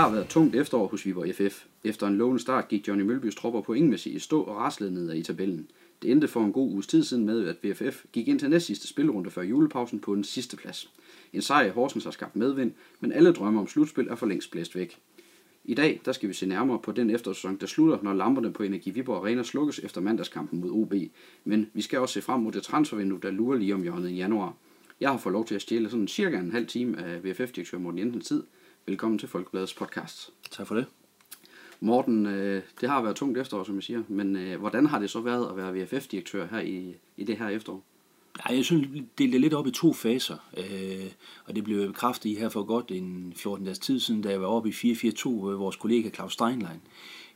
har været et tungt efterår hos Viborg FF. Efter en lovende start gik Johnny Mølbys tropper pointmæssigt i stå og raslede ned i tabellen. Det endte for en god uges tid siden med, at VFF gik ind til næst sidste spilrunde før julepausen på den sidste plads. En sejr i Horsens har skabt medvind, men alle drømme om slutspil er for længst blæst væk. I dag der skal vi se nærmere på den eftersæson, der slutter, når lamperne på Energi Viborg Arena slukkes efter mandagskampen mod OB. Men vi skal også se frem mod det transfervindue, der lurer lige om hjørnet i januar. Jeg har fået lov til at stjæle sådan cirka en halv time af VFF-direktør Morten Jensens tid. Velkommen til Folkebladets podcast. Tak for det. Morten, øh, det har været tungt efterår, som jeg siger, men øh, hvordan har det så været at være VFF-direktør her i, i det her efterår? Ja, jeg synes, det delte lidt op i to faser, øh, og det blev bekræftet i her for godt en 14 dages tid siden, da jeg var oppe i 4-4-2 ved vores kollega Claus Steinlein.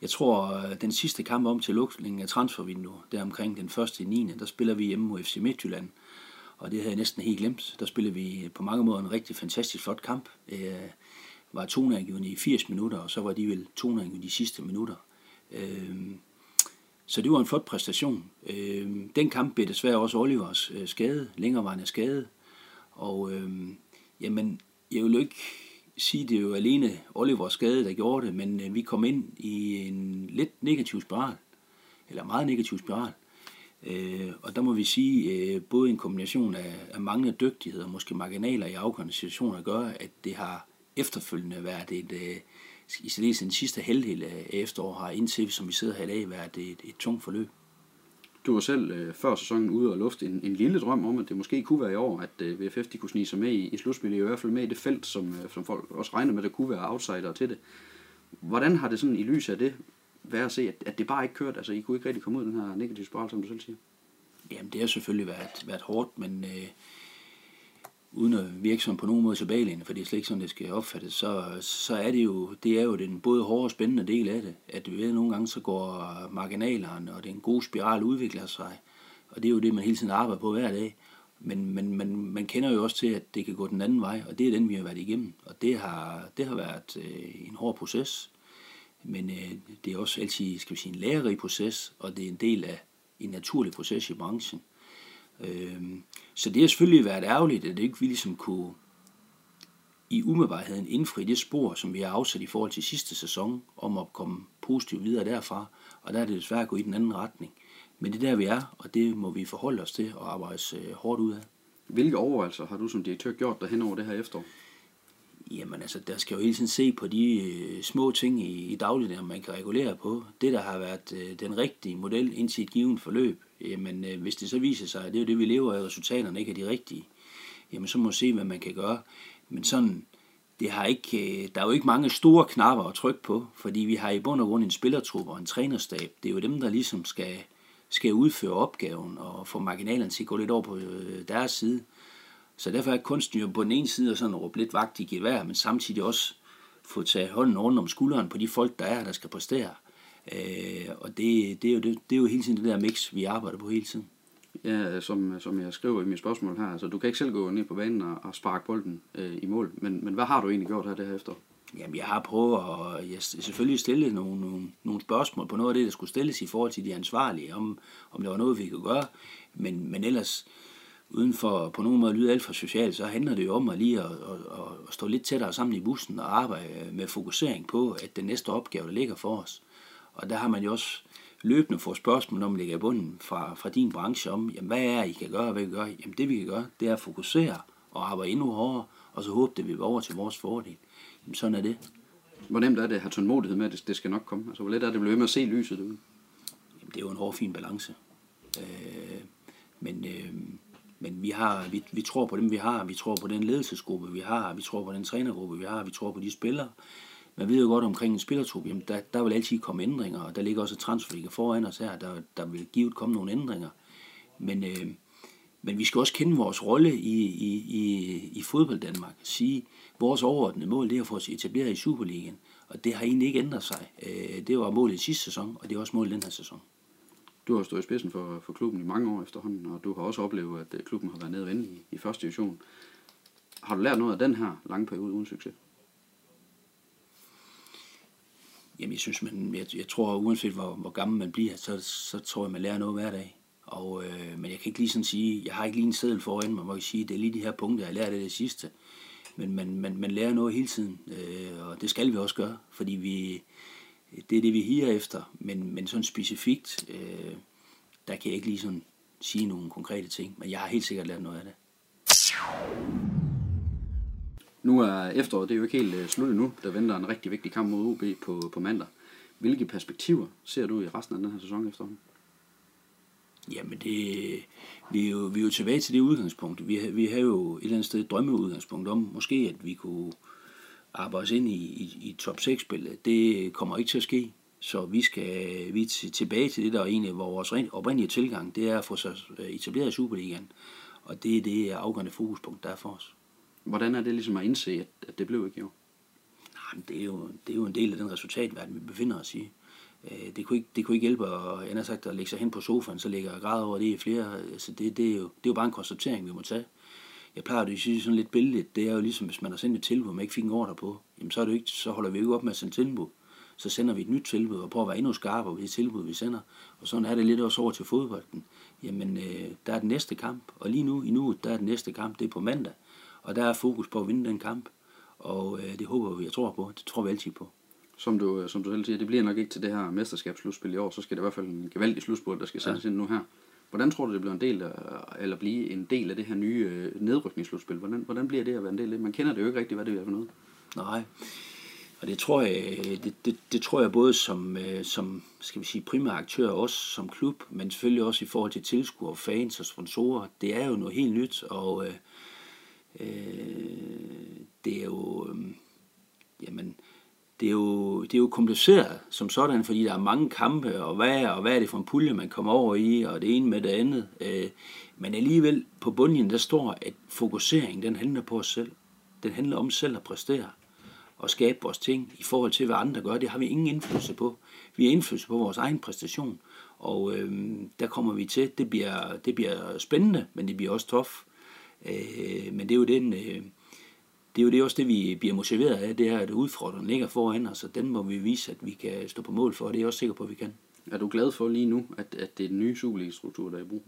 Jeg tror, at den sidste kamp om til lukningen af transfervinduet, der omkring den første i 9. der spiller vi hjemme mod FC Midtjylland. Og det havde jeg næsten helt glemt. Der spillede vi på mange måder en rigtig fantastisk flot kamp. Øh, var toneangivende i 80 minutter, og så var de vel toneangivende de sidste minutter. Øh, så det var en flot præstation. Øh, den kamp blev desværre også Olivers øh, skade, længerevarende skade. Og øh, jamen, jeg vil jo ikke sige, det er jo alene Olivers skade, der gjorde det, men øh, vi kom ind i en lidt negativ spiral, eller meget negativ spiral. Øh, og der må vi sige, øh, både en kombination af, af manglende dygtighed og måske marginaler i afgørende situationer gør, at det har efterfølgende været et, øh, i særdeles den sidste halvdel af efteråret har indtil, som vi sidder her i dag, været et, et tungt forløb. Du var selv øh, før sæsonen ude og lufte en, en lille drøm om, at det måske kunne være i år, at øh, VFF de kunne snige sig med i, i slutspillet, i hvert fald med i det felt, som, øh, som folk også regner med, at der kunne være outsider til det. Hvordan har det sådan i lyset af det været at se, at, at det bare ikke kørte? Altså, I kunne ikke rigtig komme ud af den her negative spiral, som du selv siger? Jamen, det har selvfølgelig været, været hårdt, men øh, uden at virke som på nogen måde tilbagelændende, for det er slet ikke sådan, det skal opfattes, så, så er det jo, det er jo den både hårde og spændende del af det, at ved, nogle gange så går marginalerne, og den gode spiral udvikler sig, og det er jo det, man hele tiden arbejder på hver dag. Men, men man, man kender jo også til, at det kan gå den anden vej, og det er den, vi har været igennem. Og det har, det har været øh, en hård proces, men øh, det er også altid skal vi sige, en lærerig proces, og det er en del af en naturlig proces i branchen. Øh, så det har selvfølgelig været ærgerligt, at det ikke vi ligesom kunne i umiddelbarheden indfri det spor, som vi har afsat i forhold til sidste sæson, om at komme positivt videre derfra, og der er det desværre gået i den anden retning. Men det er der, vi er, og det må vi forholde os til og arbejde øh, hårdt ud af. Hvilke overvejelser har du som direktør gjort dig hen over det her efterår? Jamen altså, der skal jo hele tiden se på de øh, små ting i, i dagligdagen, man kan regulere på. Det, der har været øh, den rigtige model indtil et givet forløb, jamen øh, hvis det så viser sig, at det er jo det, vi lever af, resultaterne ikke er de rigtige, jamen så må vi se, hvad man kan gøre. Men sådan, det har ikke, øh, der er jo ikke mange store knapper at trykke på, fordi vi har i bund og grund en spillertruppe og en trænerstab. Det er jo dem, der ligesom skal, skal udføre opgaven og få marginalerne til at gå lidt over på øh, deres side. Så derfor er kunsten jo på den ene side sådan råbe lidt vagt i gevær, men samtidig også få taget hånden rundt om skulderen på de folk, der er, der skal præstere. Øh, og det, det, er jo, det, det er jo hele tiden det der mix, vi arbejder på hele tiden. Ja, som, som jeg skriver i mit spørgsmål her, altså du kan ikke selv gå ned på banen og, og sparke bolden øh, i mål, men, men hvad har du egentlig gjort her det her efter? Jamen, jeg har prøvet at jeg selvfølgelig stille nogle, nogle, nogle spørgsmål på noget af det, der skulle stilles i forhold til de ansvarlige, om, om der var noget, vi kunne gøre, men, men ellers, uden for på nogen måde at lyde alt for socialt, så handler det jo om at lige at, at, at stå lidt tættere sammen i bussen og arbejde med fokusering på, at den næste opgave, der ligger for os. Og der har man jo også løbende fået spørgsmål, når man ligger i bunden fra, fra din branche om, jamen, hvad er I kan gøre, hvad vi kan gøre? Jamen det vi kan gøre, det er at fokusere og arbejde endnu hårdere, og så håbe, det vil over til vores fordel. Jamen sådan er det. Hvor nemt er det at have tålmodighed med, at det, det skal nok komme? Altså hvor let er det at blive med at se lyset derude? Jamen det er jo en hård, fin balance. Øh, men, øh, men vi, har, vi, vi tror på dem, vi har. Vi tror på den ledelsesgruppe, vi har. Vi tror på den trænergruppe, vi har. Vi tror på de spillere, man ved jo godt omkring en spillertrup, jamen der, der vil altid komme ændringer, og der ligger også transferlige transferliga foran os her, der, der vil givet komme nogle ændringer. Men, øh, men vi skal også kende vores rolle i, i, i, i fodbold Danmark. Sige, vores overordnede mål det er at få os etableret i Superligaen, og det har egentlig ikke ændret sig. Øh, det var målet i sidste sæson, og det er også målet den her sæson. Du har stået i spidsen for, for klubben i mange år efterhånden, og du har også oplevet, at øh, klubben har været nede og vende i, i første division. Har du lært noget af den her lange periode uden succes? Jamen, jeg synes, man, jeg, jeg tror, uanset hvor, hvor gammel man bliver, så, så tror jeg, man lærer noget hver dag. Og, øh, men jeg kan ikke lige sådan sige, jeg har ikke lige en seddel foran mig, hvor jeg sige, det er lige de her punkter, jeg lærte det sidste. men man, man, man lærer noget hele tiden, øh, og det skal vi også gøre, fordi vi, det er det, vi higer efter, men, men sådan specifikt, øh, der kan jeg ikke lige sådan sige nogle konkrete ting, men jeg har helt sikkert lært noget af det. Nu er efteråret, det er jo ikke helt øh, slut endnu. Der venter en rigtig vigtig kamp mod OB på, på mandag. Hvilke perspektiver ser du i resten af den her sæson efterhånden? Jamen, det, vi, er jo, vi er jo tilbage til det udgangspunkt. Vi, vi har jo et eller andet sted et drømmeudgangspunkt om, måske at vi kunne arbejde os ind i, i, i top 6-spillet. Det kommer ikke til at ske. Så vi skal vi er tilbage til det, der er egentlig vores oprindelige tilgang. Det er at få sig øh, etableret i Superligaen. Og det er det afgørende fokuspunkt, der er for os. Hvordan er det ligesom at indse, at, at det blev ikke jo? Nej, men det er jo, det er jo en del af den resultatverden, vi befinder os i. Øh, det kunne ikke, det kunne ikke hjælpe at, jeg sagt, at lægge sig hen på sofaen, så ligger jeg grad over det i flere. Altså det, det, er jo, det er jo bare en konstatering, vi må tage. Jeg plejer at sige sådan lidt billigt, det er jo ligesom, hvis man har sendt et tilbud, man ikke fik en ordre på, jamen så, er det ikke, så holder vi ikke op med at sende tilbud. Så sender vi et nyt tilbud og prøver at være endnu skarpere ved det tilbud, vi sender. Og sådan er det lidt også over til fodbolden. Jamen, øh, der er den næste kamp, og lige nu, i nu, der er den næste kamp, det er på mandag. Og der er fokus på at vinde den kamp, og øh, det håber vi, jeg tror på. Det tror vi altid på. Som du, øh, som du selv siger, det bliver nok ikke til det her mesterskabsslutspil i år, så skal det i hvert fald en gevaldig slutspil, der skal sættes ja. ind nu her. Hvordan tror du, det bliver en del af, eller blive en del af det her nye øh, nedrykningsslutspil? Hvordan, hvordan bliver det at være en del af det? Man kender det jo ikke rigtigt, hvad det er for noget. Nej, og det tror jeg, det, det, det tror jeg både som, øh, som skal vi sige, primær aktør, også som klub, men selvfølgelig også i forhold til tilskuere, fans og sponsorer. Det er jo noget helt nyt, og øh, Øh, det er jo, øh, jamen, det er, jo, det er jo kompliceret som sådan, fordi der er mange kampe, og hvad, og hvad er det for en pulje, man kommer over i, og det ene med det andet. Øh, men alligevel på bundlinjen, der står, at fokusering, den handler på os selv. Den handler om selv at præstere og skabe vores ting i forhold til, hvad andre gør. Det har vi ingen indflydelse på. Vi har indflydelse på vores egen præstation, og øh, der kommer vi til. Det bliver, det bliver spændende, men det bliver også tof. Øh, men det er jo den... Øh, det er jo det også det, vi bliver motiveret af, det er, at udfordringen ligger foran os, og den må vi vise, at vi kan stå på mål for, og det er jeg også sikker på, at vi kan. Er du glad for lige nu, at, at det er den nye Superliga-struktur, der er i brug?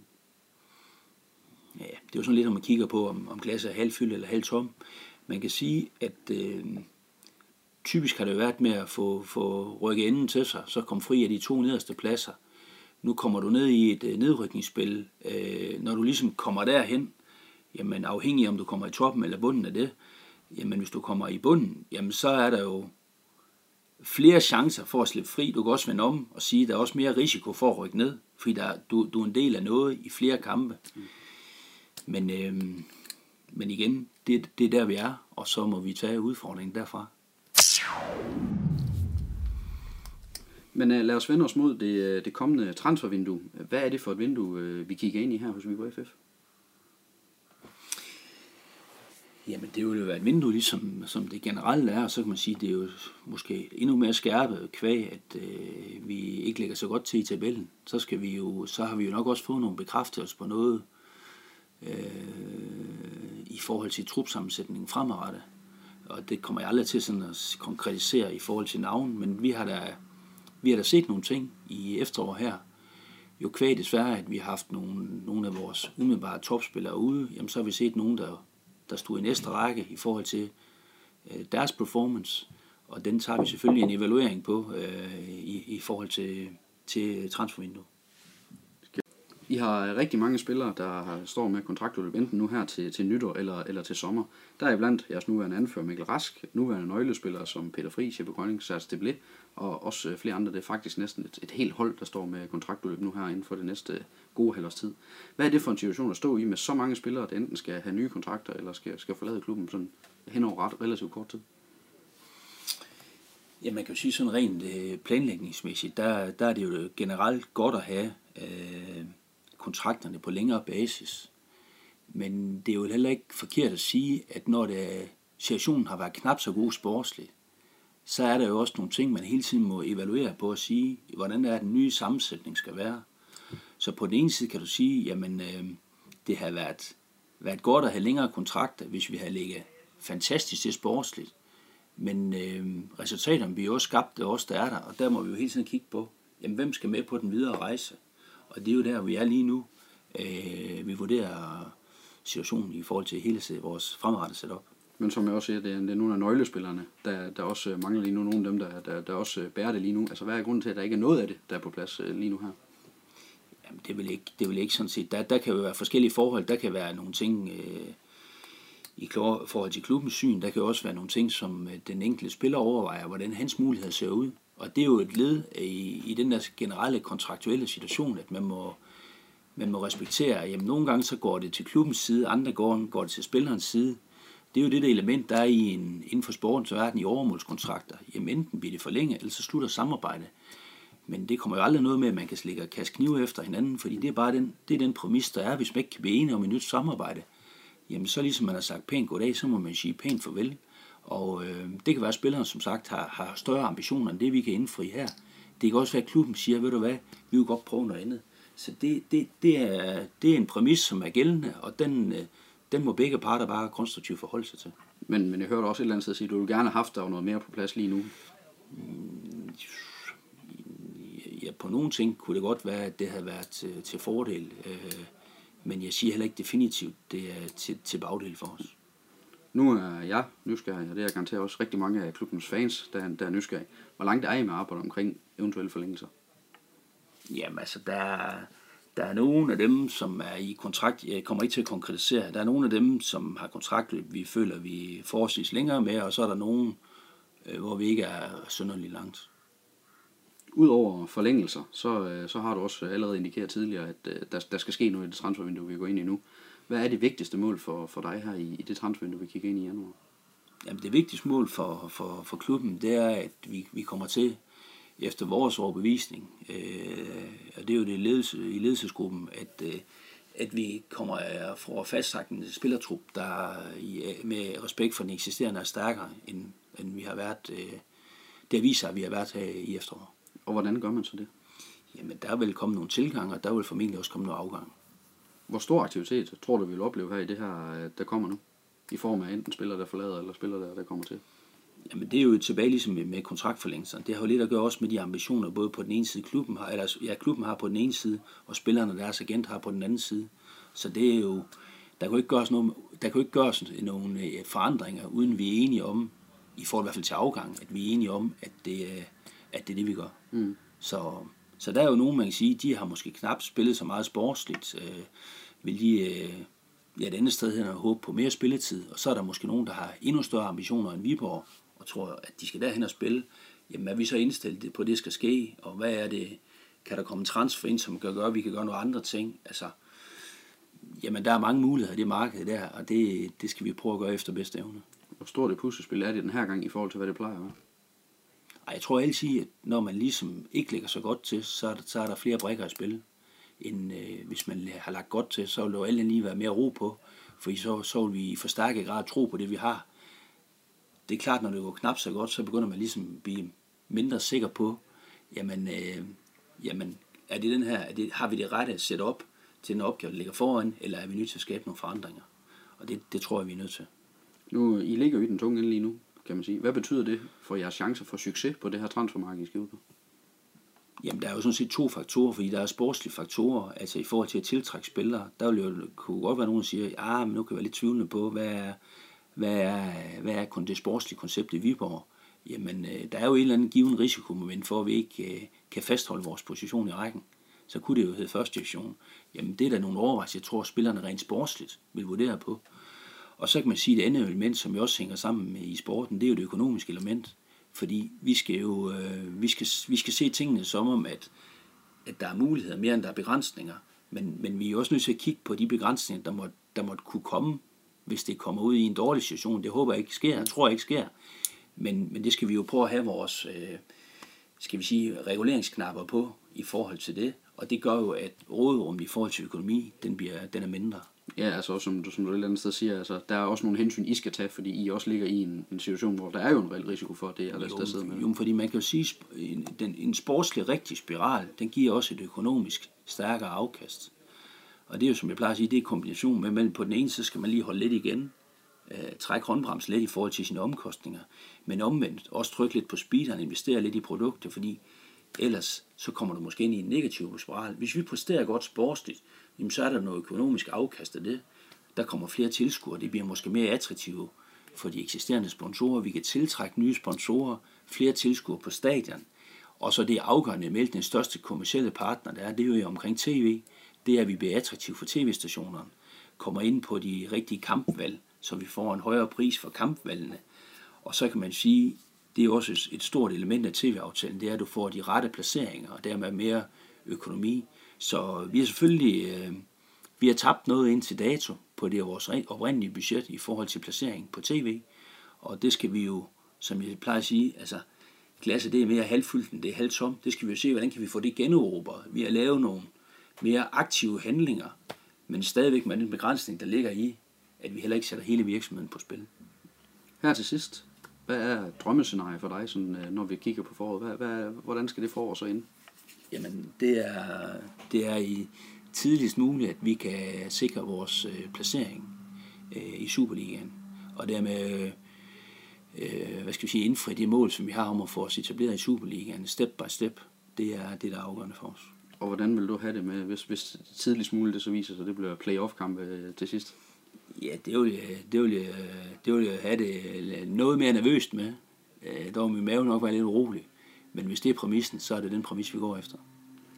Ja, det er jo sådan lidt, om man kigger på, om, om glasset er halvfyldt eller halvtom. Man kan sige, at øh, typisk har det været med at få, få rykket enden til sig, så kom fri af de to nederste pladser. Nu kommer du ned i et øh, nedrykningsspil. Øh, når du ligesom kommer derhen, jamen afhængig om du kommer i toppen eller bunden af det, jamen hvis du kommer i bunden, jamen så er der jo flere chancer for at slippe fri. Du kan også vende om og sige, at der er også mere risiko for at rykke ned, fordi der, du, du er en del af noget i flere kampe. Mm. Men, øhm, men igen, det, det er der vi er, og så må vi tage udfordringen derfra. Men uh, lad os vende os mod det, øh, det kommende transfervindue. Hvad er det for et vindue, øh, vi kigger ind i her hos Viborg FF? Jamen, det ville jo være et vindue, ligesom som det generelt er, og så kan man sige, at det er jo måske endnu mere skærpet kvæg, at øh, vi ikke ligger så godt til i tabellen. Så, skal vi jo, så har vi jo nok også fået nogle bekræftelser på noget øh, i forhold til trupsammensætningen fremadrettet. Og det kommer jeg aldrig til sådan at konkretisere i forhold til navn, men vi har da, vi har da set nogle ting i efterår her. Jo kvæg desværre, at vi har haft nogle, nogle af vores umiddelbare topspillere ude, jamen så har vi set nogen, der der stod i næste række i forhold til øh, deres performance, og den tager vi selvfølgelig en evaluering på øh, i, i forhold til, til transfervinduet. I har rigtig mange spillere, der står med kontraktudløb enten nu her til, til nytår eller, eller til sommer. Der er blandt jeres nuværende anfører Mikkel Rask, nuværende nøglespillere som Peter Fri, Jeppe Grønning, Sars Deblé, og også flere andre. Det er faktisk næsten et, et helt hold, der står med kontraktudløb nu her inden for det næste gode halvårs tid. Hvad er det for en situation at stå i med så mange spillere, der enten skal have nye kontrakter eller skal, skal forlade klubben sådan hen over ret relativt kort tid? Ja, man kan jo sige sådan rent øh, planlægningsmæssigt, der, der er det jo generelt godt at have øh, kontrakterne på længere basis. Men det er jo heller ikke forkert at sige, at når det, situationen har været knap så god sportsligt, så er der jo også nogle ting, man hele tiden må evaluere på at sige, hvordan er den nye sammensætning skal være. Så på den ene side kan du sige, jamen øh, det har været, været godt at have længere kontrakter, hvis vi har ligget fantastisk til sportsligt. Men øh, resultaterne bliver jo også skabt af os, der er der, og der må vi jo hele tiden kigge på, jamen hvem skal med på den videre rejse? Og det er jo der, vi er lige nu. Øh, vi vurderer situationen i forhold til hele vores fremadrettede setup. Men som jeg også siger, det er, det er nogle af nøglespillerne, der, der også øh, mangler lige nu. Nogle af dem, der, der, der også øh, bærer det lige nu. Altså, hvad er grunden til, at der ikke er noget af det, der er på plads øh, lige nu her? Jamen, det vil ikke, det vil ikke sådan set. Der, der kan jo være forskellige forhold. Der kan være nogle ting øh, i forhold til klubbens syn. Der kan også være nogle ting, som den enkelte spiller overvejer, hvordan hans muligheder ser ud. Og det er jo et led i, i den der generelle kontraktuelle situation, at man må, man må respektere, at jamen, nogle gange så går det til klubbens side, andre gange går det til spillerens side. Det er jo det der element, der er i en, inden for sportens verden i overmålskontrakter. Jamen enten bliver det forlænget, eller så slutter samarbejdet. Men det kommer jo aldrig noget med, at man kan slikke og kaste knive efter hinanden, fordi det er bare den, det er den præmis, der er. Hvis man ikke kan blive enige om et nyt samarbejde, jamen så ligesom man har sagt pænt goddag, så må man sige pænt farvel. Og øh, det kan være, at spillerne som sagt har, har større ambitioner end det, vi kan indfri her. Det kan også være, at klubben siger, ved du hvad, vi vil godt prøve noget andet. Så det, det, det, er, det er en præmis, som er gældende, og den, øh, den må begge parter bare konstruktivt forholde sig til. Men, men jeg hørte også et eller andet sted sige, at du ville gerne have haft der noget mere på plads lige nu. Ja, på nogle ting kunne det godt være, at det havde været til, til fordel. Øh, men jeg siger heller ikke definitivt, det er til, til bagdel for os. Nu er jeg nysgerrig, og det er garanteret også rigtig mange af klubbens fans, der, der er nysgerrige. Hvor langt er I med arbejde omkring eventuelle forlængelser? Jamen altså, der, der er nogle af dem, som er i kontrakt, jeg kommer ikke til at konkretisere, der er nogle af dem, som har kontrakt, vi føler, vi forholdsvis længere med, og så er der nogen, øh, hvor vi ikke er synderligt langt. Udover forlængelser, så, øh, så har du også allerede indikeret tidligere, at øh, der, der skal ske noget i det transfervindue, vi går ind i nu. Hvad er det vigtigste mål for, for dig her i, i det transfervindue, vi kigger ind i januar? Jamen det vigtigste mål for, for, for klubben, det er, at vi, vi kommer til, efter vores overbevisning, øh, og det er jo det ledelse, i ledelsesgruppen, at, øh, at vi kommer at få fastsagt en spillertrup, der i, med respekt for den eksisterende er stærkere, end, end vi har været. Øh, det viser, at vi har været her i efteråret. Og hvordan gør man så det? Jamen, der vil komme nogle tilgange, og der vil formentlig også komme nogle afgang. Hvor stor aktivitet tror du, vi vil opleve her i det her, der kommer nu? I form af enten spillere, der forlader, eller spillere, der, der kommer til? Jamen det er jo tilbage ligesom med, med kontraktforlængelser. Det har jo lidt at gøre også med de ambitioner, både på den ene side klubben har, eller ja, klubben har på den ene side, og spillerne og deres agent har på den anden side. Så det er jo, der kan jo ikke gøres, nogle, der kan jo ikke gøres nogle øh, forandringer, uden vi er enige om, i forhold i hvert fald til afgang, at vi er enige om, at det, at det er det, vi gør. Mm. Så, så der er jo nogen, man kan sige, de har måske knap spillet så meget sportsligt. Øh, vil de øh, ja, et andet sted hen og håbe på mere spilletid, og så er der måske nogen, der har endnu større ambitioner end Viborg, og tror, at de skal derhen og spille. Jamen er vi så indstillet på, at det skal ske, og hvad er det, kan der komme en transfer ind, som kan gøre, at vi kan gøre nogle andre ting? Altså, jamen der er mange muligheder i det marked der, og det, det skal vi prøve at gøre efter bedste evne. Hvor stort det puslespil er det den her gang i forhold til, hvad det plejer at være? Ej, jeg tror altid, at når man ligesom ikke lægger så godt til, så er der, så er der flere brækker i spil, end øh, hvis man har lagt godt til, så vil der jo alt lige være mere ro på, for så, så vil vi i forstærket grad tro på det, vi har. Det er klart, når det går knap så godt, så begynder man ligesom at blive mindre sikker på, jamen, øh, jamen er det den her, er det, har vi det rette sætte op til den opgave, der ligger foran, eller er vi nødt til at skabe nogle forandringer? Og det, det tror jeg, vi er nødt til. Nu, I ligger jo i den tunge ende lige nu kan man sige. Hvad betyder det for jeres chancer for succes på det her transfermarked, I skal ud på? Jamen, der er jo sådan set to faktorer, fordi der er sportslige faktorer, altså i forhold til at tiltrække spillere. Der vil jo kunne godt være nogen, der siger, ja, ah, men nu kan jeg være lidt tvivlende på, hvad er, hvad er, hvad er kun det sportslige koncept i Viborg? Jamen, øh, der er jo en eller anden given risikomoment for, at vi ikke øh, kan fastholde vores position i rækken. Så kunne det jo hedde første division. Jamen, det er da nogle overvejelser, jeg tror, at spillerne rent sportsligt vil vurdere på. Og så kan man sige, at det andet element, som jo også hænger sammen med i sporten, det er jo det økonomiske element. Fordi vi skal jo øh, vi skal, vi skal se tingene som om, at, at der er muligheder mere end der er begrænsninger. Men, men vi er også nødt til at kigge på de begrænsninger, der måtte, der måtte kunne komme, hvis det kommer ud i en dårlig situation. Det håber jeg ikke sker, jeg tror ikke sker. Men, men det skal vi jo prøve at have vores, øh, skal vi sige, reguleringsknapper på i forhold til det. Og det gør jo, at råderummet i forhold til økonomi, den, bliver, den er mindre. Ja, altså som du, som du et eller andet sted siger, altså, der er også nogle hensyn, I skal tage, fordi I også ligger i en, en situation, hvor der er jo en reel risiko for, at det er der sidder med. Jo, fordi man kan jo sige, en, den, en sportslig rigtig spiral, den giver også et økonomisk stærkere afkast. Og det er jo, som jeg plejer at sige, det er kombination med, men på den ene side skal man lige holde lidt igen, øh, trække håndbremsen lidt i forhold til sine omkostninger, men omvendt også trykke lidt på speederen, investere lidt i produkter, fordi ellers så kommer du måske ind i en negativ spiral. Hvis vi præsterer godt sportsligt, jamen så er der noget økonomisk afkast af det. Der kommer flere tilskuere, det bliver måske mere attraktivt for de eksisterende sponsorer, vi kan tiltrække nye sponsorer, flere tilskuere på stadion, og så det afgørende med den største kommercielle partner, der er, det er jo omkring tv, det er, at vi bliver attraktive for tv-stationerne, kommer ind på de rigtige kampvalg, så vi får en højere pris for kampvalgene. Og så kan man sige, det er også et stort element af tv-aftalen, det er, at du får de rette placeringer, og dermed mere økonomi. Så vi har selvfølgelig øh, vi har tabt noget ind til dato på det vores oprindelige budget i forhold til placering på tv, og det skal vi jo, som jeg plejer at sige, altså glasset det er mere halvfyldt end det er halvtomt. Det skal vi jo se, hvordan kan vi få det generobret. Vi har lavet nogle mere aktive handlinger, men stadigvæk med den begrænsning, der ligger i, at vi heller ikke sætter hele virksomheden på spil. Her til sidst, hvad er drømmescenariet for dig, sådan, øh, når vi kigger på foråret? Hvad, hvad, hvordan skal det forår så ind? Jamen, det er, det er i tidligst muligt, at vi kan sikre vores øh, placering øh, i Superligaen. Og dermed øh, hvad skal vi sige, indfri det mål, som vi har om at få os etableret i Superligaen, step by step. Det er det, der er afgørende for os. Og hvordan vil du have det med, hvis, hvis tidligst muligt det så viser sig, det bliver playoff-kamp øh, til sidst? Ja, det vil, jeg, det, vil jeg, det vil jeg have det noget mere nervøst med. Øh, der vil min mave nok være lidt urolig. Men hvis det er præmissen, så er det den præmis, vi går efter.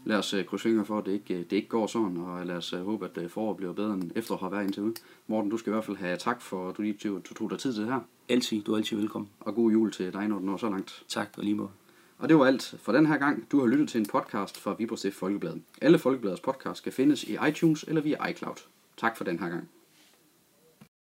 Lad os uh, krydse fingre for, at det ikke, det ikke går sådan, og lad os håbe, at foråret bliver bedre end efter har været indtil ud. Morten, du skal i hvert fald have tak for, at du lige tog, tog dig tid til det her. Altid, du er altid velkommen. Og god jul til dig, når du når så langt. Tak, og lige måde. Og det var alt for den her gang. Du har lyttet til en podcast fra Viborg Folkeblad. Alle Folkebladets podcast skal findes i iTunes eller via iCloud. Tak for den her gang.